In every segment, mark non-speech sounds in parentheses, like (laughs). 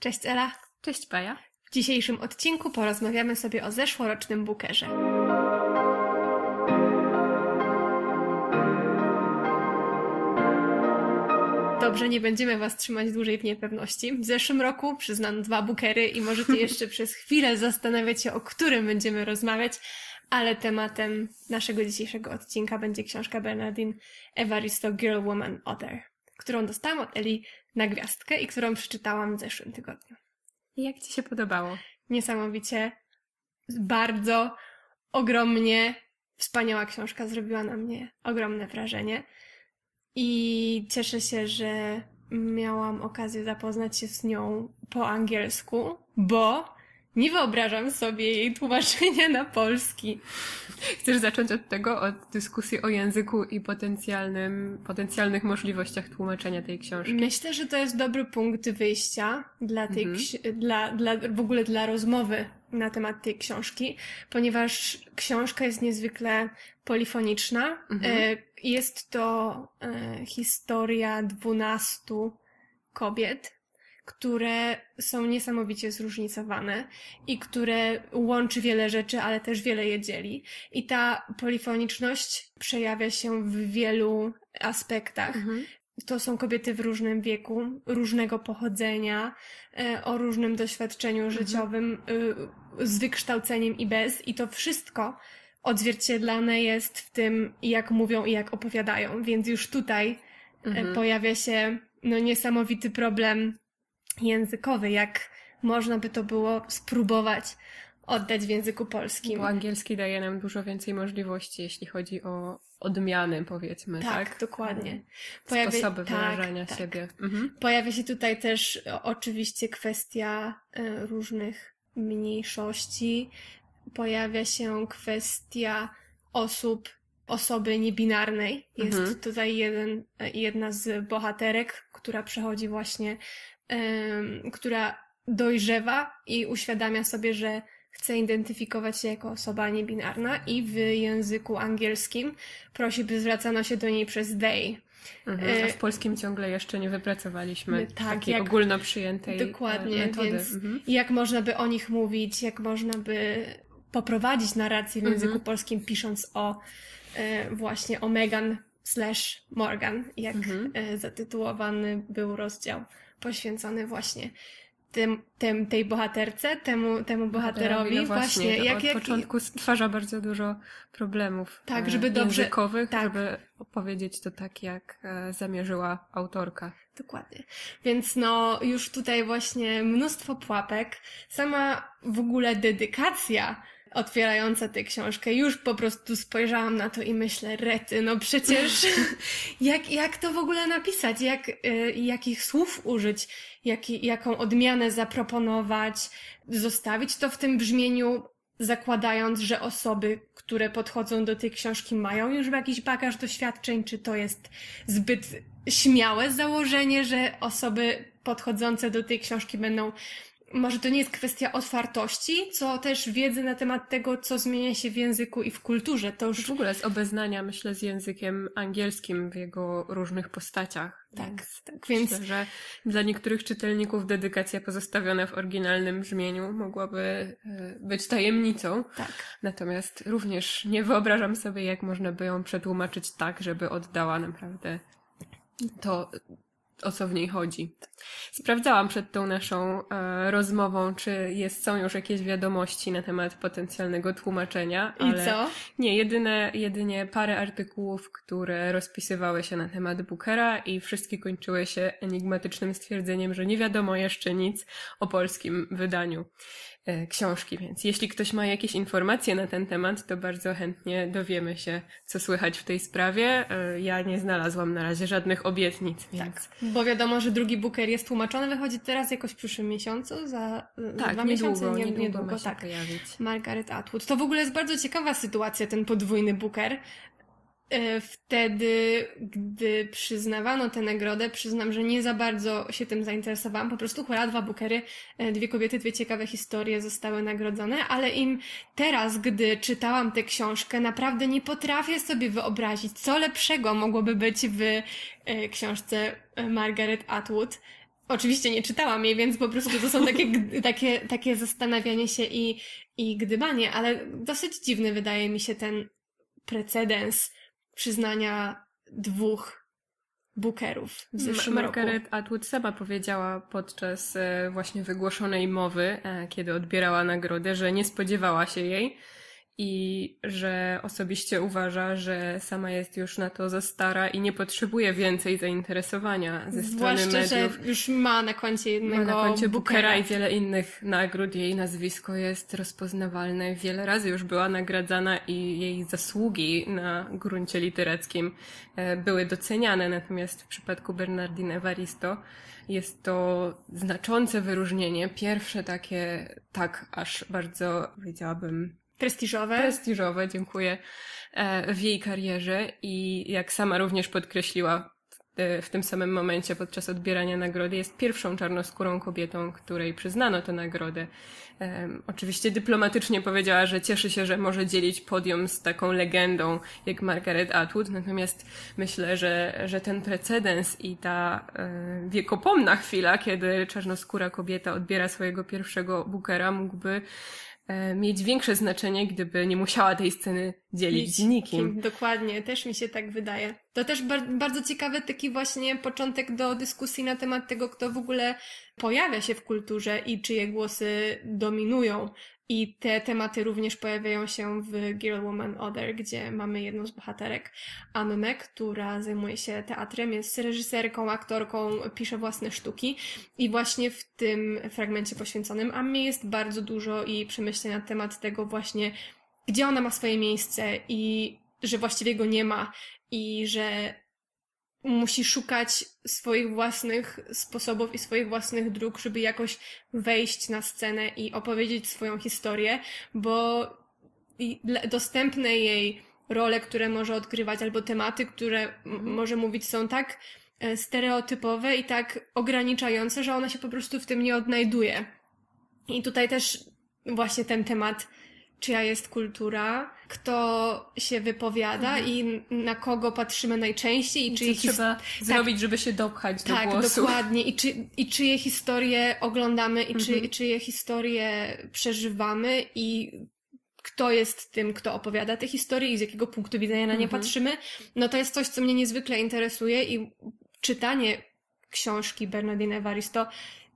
Cześć Ela. Cześć Paja. W dzisiejszym odcinku porozmawiamy sobie o zeszłorocznym Bookerze. Dobrze, nie będziemy Was trzymać dłużej w niepewności. W zeszłym roku przyznano dwa Bookery i możecie (laughs) jeszcze przez chwilę zastanawiać się, o którym będziemy rozmawiać, ale tematem naszego dzisiejszego odcinka będzie książka Bernardine Evaristo Girl, Woman, Other, którą dostałam od Eli na gwiazdkę i którą przeczytałam w zeszłym tygodniu. Jak Ci się podobało? Niesamowicie, bardzo, ogromnie wspaniała książka zrobiła na mnie ogromne wrażenie. I cieszę się, że miałam okazję zapoznać się z nią po angielsku, bo nie wyobrażam sobie jej tłumaczenia na polski. Chcesz zacząć od tego, od dyskusji o języku i potencjalnym, potencjalnych możliwościach tłumaczenia tej książki? Myślę, że to jest dobry punkt wyjścia dla tej, Mhm. dla, dla, w ogóle dla rozmowy na temat tej książki, ponieważ książka jest niezwykle polifoniczna. Mhm. E, Jest to e, historia dwunastu kobiet, które są niesamowicie zróżnicowane i które łączy wiele rzeczy, ale też wiele je dzieli. I ta polifoniczność przejawia się w wielu aspektach. Mhm. To są kobiety w różnym wieku, różnego pochodzenia, e, o różnym doświadczeniu życiowym, y, z wykształceniem i bez. I to wszystko odzwierciedlane jest w tym, jak mówią i jak opowiadają. Więc już tutaj e, Mhm. pojawia się no, niesamowity problem językowy, jak można by to było spróbować oddać w języku polskim. Bo angielski daje nam dużo więcej możliwości, jeśli chodzi o odmiany, powiedzmy, tak? Tak, dokładnie. Sposoby tak, wyrażania tak. siebie. Mhm. Pojawia się tutaj też o, oczywiście kwestia e, różnych mniejszości. Pojawia się kwestia osób, osoby niebinarnej. Jest Mhm. tutaj jeden, e, jedna z bohaterek, która przechodzi właśnie, która dojrzewa i uświadamia sobie, że chce identyfikować się jako osoba niebinarna i w języku angielskim prosi, by zwracano się do niej przez they. Mhm. A E, w polskim ciągle jeszcze nie wypracowaliśmy tak, takiej jak- ogólno przyjętej Dokładnie, e, metody. więc Mhm. jak można by o nich mówić, jak można by poprowadzić narrację w Mhm. języku polskim, pisząc o e, właśnie o Megan slash Morgan, jak Mhm. e, zatytułowany był rozdział poświęcony właśnie tym, tym, tej bohaterce, temu, temu bohaterowi. no właśnie, to jak, od jak, początku stwarza bardzo dużo problemów Tak, e, żeby dobrze- językowych, tak. żeby opowiedzieć to tak, jak e, zamierzyła autorka. Dokładnie. Więc no, już tutaj właśnie mnóstwo pułapek. Sama w ogóle dedykacja otwierająca tę książkę, już po prostu spojrzałam na to i myślę, rety, no przecież (laughs) jak, jak to w ogóle napisać, jak, y, jakich słów użyć, jaki, jaką odmianę zaproponować, zostawić to w tym brzmieniu, zakładając, że osoby, które podchodzą do tej książki mają już jakiś bagaż doświadczeń, czy to jest zbyt śmiałe założenie, że osoby podchodzące do tej książki będą. Może to nie jest kwestia otwartości, co też wiedzy na temat tego, co zmienia się w języku i w kulturze. To już W ogóle z obeznania, myślę, z językiem angielskim w jego różnych postaciach. tak, Więc tak. Więc Myślę, że dla niektórych czytelników dedykacja pozostawiona w oryginalnym brzmieniu mogłaby e, być tajemnicą. tak. Natomiast również nie wyobrażam sobie, jak można by ją przetłumaczyć tak, żeby oddała naprawdę to, o co w niej chodzi. Sprawdzałam przed tą naszą e, rozmową, czy jest, są już jakieś wiadomości na temat potencjalnego tłumaczenia. I ale co? Nie, jedyne, jedynie parę artykułów, które rozpisywały się na temat Bookera i wszystkie kończyły się enigmatycznym stwierdzeniem, że nie wiadomo jeszcze nic o polskim wydaniu książki, więc jeśli ktoś ma jakieś informacje na ten temat, to bardzo chętnie dowiemy się, co słychać w tej sprawie. E, Ja nie znalazłam na razie żadnych obietnic, więc Tak. Bo wiadomo, że drugi Booker jest tłumaczony, wychodzi teraz jakoś w przyszłym miesiącu, za, za tak, dwa niedługo, miesiące, nie, niedługo, niedługo ma się tak. pojawić. Margaret Atwood. To w ogóle jest bardzo ciekawa sytuacja, ten podwójny Booker. E, Wtedy, gdy przyznawano tę nagrodę, przyznam, że nie za bardzo się tym zainteresowałam. Po prostu hura, dwa Bookery, e, dwie kobiety, dwie ciekawe historie zostały nagrodzone, ale im teraz, gdy czytałam tę książkę, naprawdę nie potrafię sobie wyobrazić, co lepszego mogłoby być w e, książce Margaret Atwood. Oczywiście nie czytałam jej, więc po prostu to są takie, (laughs) takie, takie zastanawianie się i, i gdybanie, ale dosyć dziwny wydaje mi się ten precedens przyznania dwóch Bookerów w zeszłym Margaret roku. Atwood sama powiedziała podczas e, właśnie wygłoszonej mowy, e, kiedy odbierała nagrodę, że nie spodziewała się jej i że osobiście uważa, że sama jest już na to za stara i nie potrzebuje więcej zainteresowania ze strony Zwłaszcza, mediów. że już ma na koncie jednego Ma na koncie Bookera i wiele innych nagród. Jej nazwisko jest rozpoznawalne. Wiele razy już była nagradzana i jej zasługi na gruncie literackim e, były doceniane. Natomiast w przypadku Bernardine Evaristo jest to znaczące wyróżnienie. Pierwsze takie, tak aż bardzo, powiedziałabym, prestiżowe. prestiżowe, dziękuję, e, w jej karierze i jak sama również podkreśliła w- w tym samym momencie podczas odbierania nagrody, jest pierwszą czarnoskórą kobietą, której przyznano tę nagrodę. Em, Oczywiście dyplomatycznie powiedziała, że cieszy się, że może dzielić podium z taką legendą jak Margaret Atwood, natomiast myślę, że, że ten precedens i ta e, wiekopomna chwila, kiedy czarnoskóra kobieta odbiera swojego pierwszego Bookera, mógłby e, mieć większe znaczenie, gdyby nie musiała tej sceny dzielić z nikim. Dokładnie, też mi się tak wydaje. To też bar- bardzo ciekawy taki właśnie początek do dyskusji na temat tego, kto w ogóle pojawia się w kulturze i czyje głosy dominują. I te tematy również pojawiają się w Girl, Woman, Other, gdzie mamy jedną z bohaterek, Annę, która zajmuje się teatrem, jest reżyserką, aktorką, pisze własne sztuki. I właśnie w tym fragmencie poświęconym Ammie jest bardzo dużo i przemyśleń na temat tego właśnie, gdzie ona ma swoje miejsce i że właściwie go nie ma i że musi szukać swoich własnych sposobów i swoich własnych dróg, żeby jakoś wejść na scenę i opowiedzieć swoją historię, bo dostępne jej role, które może odgrywać, albo tematy, które m- może mówić, są tak e, stereotypowe i tak ograniczające, że ona się po prostu w tym nie odnajduje. I tutaj też właśnie ten temat, czyja jest kultura, kto się wypowiada i na kogo patrzymy najczęściej i I czyje co his- trzeba zrobić, żeby się dopchać do tak, głosu. dokładnie. I, czy, I czyje historie oglądamy i czy, Mhm. czyje historie przeżywamy i kto jest tym, kto opowiada te historie i z jakiego punktu widzenia na nie Mhm. patrzymy, no to jest coś, co mnie niezwykle interesuje i czytanie książki Bernardine Evaristo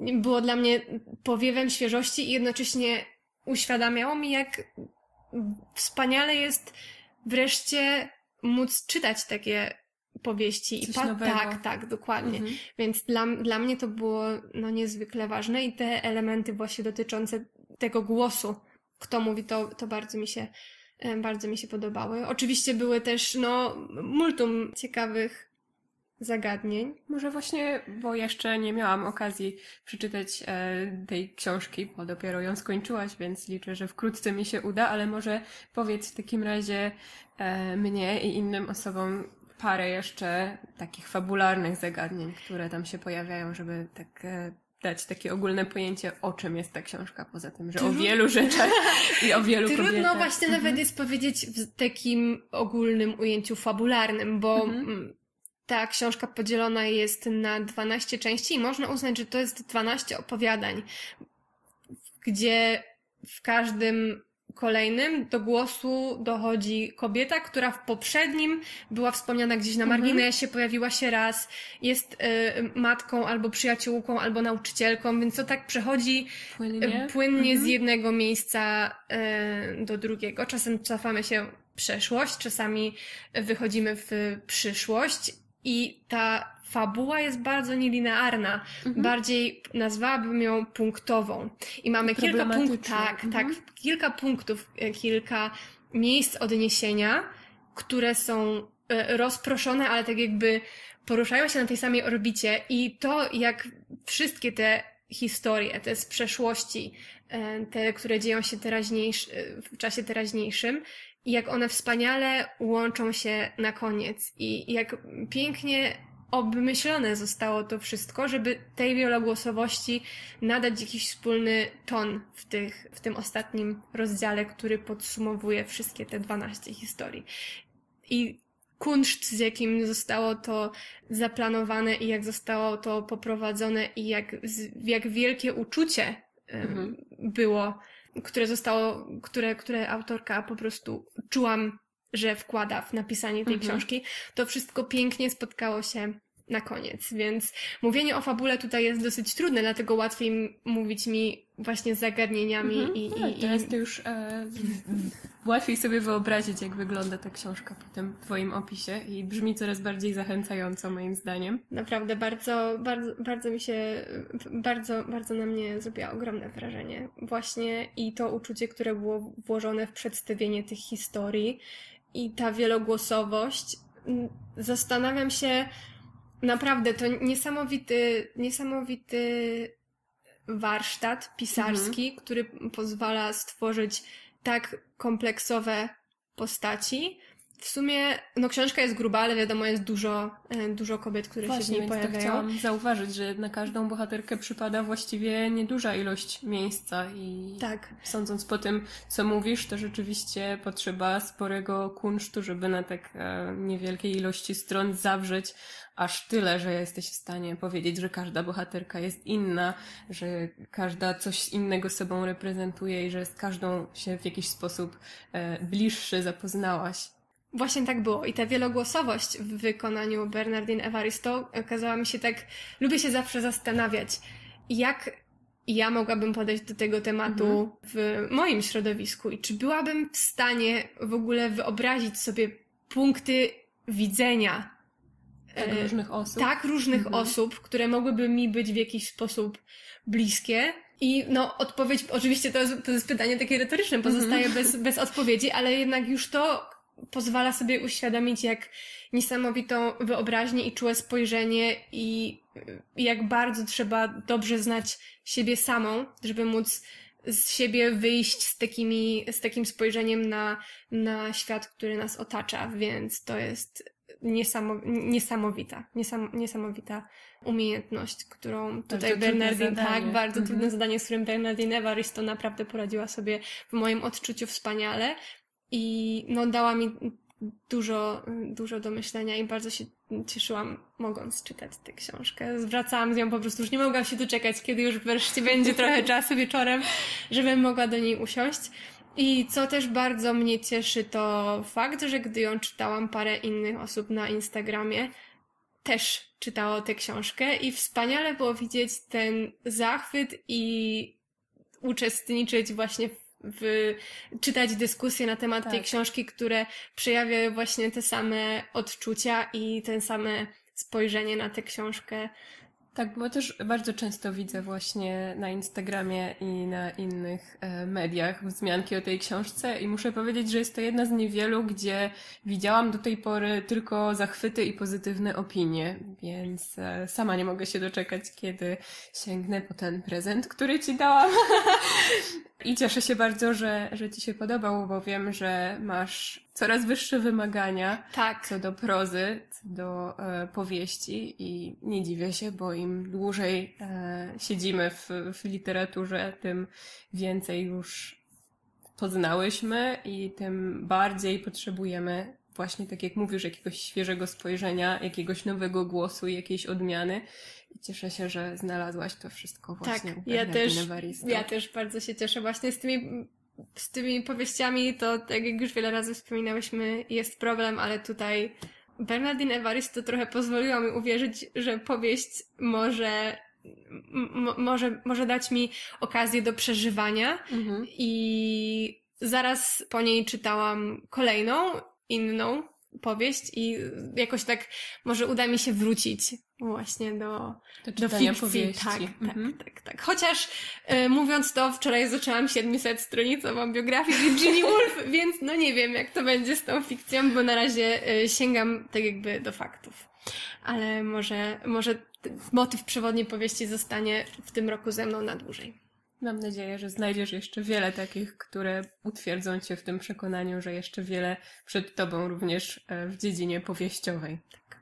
było dla mnie powiewem świeżości i jednocześnie uświadamiało mi, jak wspaniale jest wreszcie móc czytać takie powieści. Coś I nowego. Tak, tak, dokładnie. Mhm. Więc dla, dla mnie to było no, niezwykle ważne i te elementy właśnie dotyczące tego głosu, kto mówi, to, to bardzo mi się bardzo mi się podobały. Oczywiście były też no multum ciekawych zagadnień. Może właśnie, bo jeszcze nie miałam okazji przeczytać e, tej książki, bo dopiero ją skończyłaś, więc liczę, że wkrótce mi się uda, ale może powiedz w takim razie e, mnie i innym osobom parę jeszcze takich fabularnych zagadnień, które tam się pojawiają, żeby tak e, dać takie ogólne pojęcie, o czym jest ta książka, poza tym, że o Trudno. wielu rzeczach i o wielu Trudno kobietach. właśnie Mhm. nawet jest powiedzieć w takim ogólnym ujęciu fabularnym, bo Mhm. Ta książka podzielona jest na 12 części i można uznać, że to jest 12 opowiadań, gdzie w każdym kolejnym do głosu dochodzi kobieta, która w poprzednim była wspomniana gdzieś na Mhm. marginesie, pojawiła się raz, jest y, matką albo przyjaciółką, albo nauczycielką, więc to tak przechodzi Płynnie. płynnie z Mhm. jednego miejsca e, do drugiego. Czasem cofamy się w przeszłość, czasami wychodzimy w przyszłość i ta fabuła jest bardzo nielinearna. Mhm. Bardziej nazwałabym ją punktową. I mamy kilka punktów, tak, Mhm. tak, kilka punktów, kilka miejsc odniesienia, które są e, rozproszone, ale tak jakby poruszają się na tej samej orbicie i to, jak wszystkie te historie, te z przeszłości, e, te, które dzieją się teraźniejsz, e, w czasie teraźniejszym, i jak one wspaniale łączą się na koniec i jak pięknie obmyślone zostało to wszystko, żeby tej wielogłosowości nadać jakiś wspólny ton w, tych, w tym ostatnim rozdziale, który podsumowuje wszystkie te 12 historii. I kunszt, z jakim zostało to zaplanowane i jak zostało to poprowadzone i jak, jak wielkie uczucie mhm. było, które zostało, które, które autorka po prostu czułam, że wkłada w napisanie tej mhm. książki, to wszystko pięknie spotkało się na koniec, więc mówienie o fabule tutaj jest dosyć trudne, dlatego łatwiej mówić mi właśnie z zagadnieniami mhm. i, no, i, Teraz to już e, łatwiej sobie wyobrazić, jak wygląda ta książka po tym twoim opisie i brzmi coraz bardziej zachęcająco moim zdaniem. Naprawdę bardzo, bardzo, bardzo mi się, bardzo, bardzo na mnie zrobiła ogromne wrażenie. Właśnie i to uczucie, które było włożone w przedstawienie tych historii i ta wielogłosowość. Zastanawiam się, Naprawdę, to niesamowity, niesamowity warsztat pisarski, mhm. który pozwala stworzyć tak kompleksowe postaci. W sumie, no książka jest gruba, ale wiadomo, jest dużo, e, dużo kobiet, które Właśnie, się w niej pojawiają. To chciałam zauważyć, że na każdą bohaterkę przypada właściwie nieduża ilość miejsca i tak. sądząc po tym, co mówisz, to rzeczywiście potrzeba sporego kunsztu, żeby na tak e, niewielkiej ilości stron zawrzeć aż tyle, że jesteś w stanie powiedzieć, że każda bohaterka jest inna, że każda coś innego sobą reprezentuje i że z każdą się w jakiś sposób e, bliższy zapoznałaś. Właśnie tak było. I ta wielogłosowość w wykonaniu Bernardine Evaristo okazała mi się tak. Lubię się zawsze zastanawiać, jak ja mogłabym podejść do tego tematu mhm. w moim środowisku i czy byłabym w stanie w ogóle wyobrazić sobie punkty widzenia tak, e, różnych osób. Tak, różnych mhm. osób, które mogłyby mi być w jakiś sposób bliskie. I no, odpowiedź, oczywiście to jest, to jest pytanie takie retoryczne, pozostaje mhm. bez, bez odpowiedzi, ale jednak już to pozwala sobie uświadomić, jak niesamowitą wyobraźnię i czułe spojrzenie i, i jak bardzo trzeba dobrze znać siebie samą, żeby móc z siebie wyjść z, takimi, z takim spojrzeniem na, na świat, który nas otacza, więc to jest niesamowita, niesam, niesamowita umiejętność, którą tutaj Bernardine, tak, bardzo mhm. trudne zadanie, z którym Bernardine Evaristo naprawdę poradziła sobie w moim odczuciu wspaniale i no dała mi dużo, dużo do myślenia i bardzo się cieszyłam mogąc czytać tę książkę. Zwracałam z nią po prostu, już nie mogłam się doczekać, kiedy już wreszcie będzie trochę (laughs) czasu wieczorem, żebym mogła do niej usiąść. I co też bardzo mnie cieszy, to fakt, że gdy ją czytałam, parę innych osób na Instagramie też czytało tę książkę i wspaniale było widzieć ten zachwyt i uczestniczyć właśnie w, w czytać dyskusje na temat tak. tej książki, które przejawiają właśnie te same odczucia i te same spojrzenie na tę książkę tak, bo też bardzo często widzę właśnie na Instagramie i na innych e, mediach wzmianki o tej książce i muszę powiedzieć, że jest to jedna z niewielu, gdzie widziałam do tej pory tylko zachwyty i pozytywne opinie, więc e, sama nie mogę się doczekać, kiedy sięgnę po ten prezent, który ci dałam. (laughs) I cieszę się bardzo, że, że ci się podobał, bo wiem, że masz coraz wyższe wymagania tak. co do prozy, co do e, powieści i nie dziwię się, bo im dłużej e, siedzimy w, w literaturze, tym więcej już poznałyśmy i tym bardziej potrzebujemy właśnie, tak jak mówisz, jakiegoś świeżego spojrzenia, jakiegoś nowego głosu, jakiejś odmiany. I cieszę się, że znalazłaś to wszystko właśnie tak, ja też, ja też bardzo się cieszę właśnie z tymi z tymi powieściami to, tak jak już wiele razy wspominałyśmy, jest problem, ale tutaj Bernardine Evaristo trochę pozwoliła mi uwierzyć, że powieść może może, może dać mi okazję do przeżywania mhm. i zaraz po niej czytałam kolejną, inną powieść i jakoś tak może uda mi się wrócić właśnie do, do, do fikcji. Powieści. Tak, mhm. tak, tak, tak. Chociaż e, mówiąc to, wczoraj zaczęłam 700 stronicową biografię (laughs) Virginia Woolf, więc no nie wiem, jak to będzie z tą fikcją, bo na razie e, sięgam tak jakby do faktów. Ale może, może motyw przewodniej powieści zostanie w tym roku ze mną na dłużej. Mam nadzieję, że znajdziesz jeszcze wiele takich, które utwierdzą cię w tym przekonaniu, że jeszcze wiele przed tobą również e, w dziedzinie powieściowej. Tak.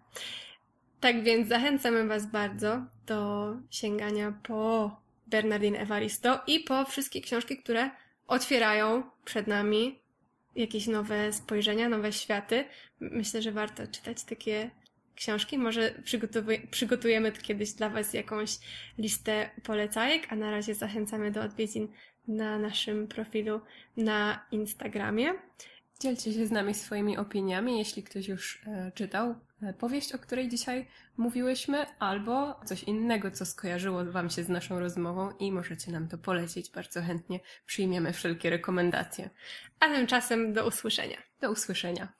Tak więc zachęcamy Was bardzo do sięgania po Bernardine Evaristo i po wszystkie książki, które otwierają przed nami jakieś nowe spojrzenia, nowe światy. Myślę, że warto czytać takie książki. Może przygotujemy kiedyś dla Was jakąś listę polecajek, a na razie zachęcamy do odwiedzin na naszym profilu na Instagramie. Dzielcie się z nami swoimi opiniami, jeśli ktoś już e, czytał e, powieść, o której dzisiaj mówiłyśmy, albo coś innego, co skojarzyło Wam się z naszą rozmową i możecie nam to polecić. Bardzo chętnie przyjmiemy wszelkie rekomendacje. A tymczasem do usłyszenia. Do usłyszenia.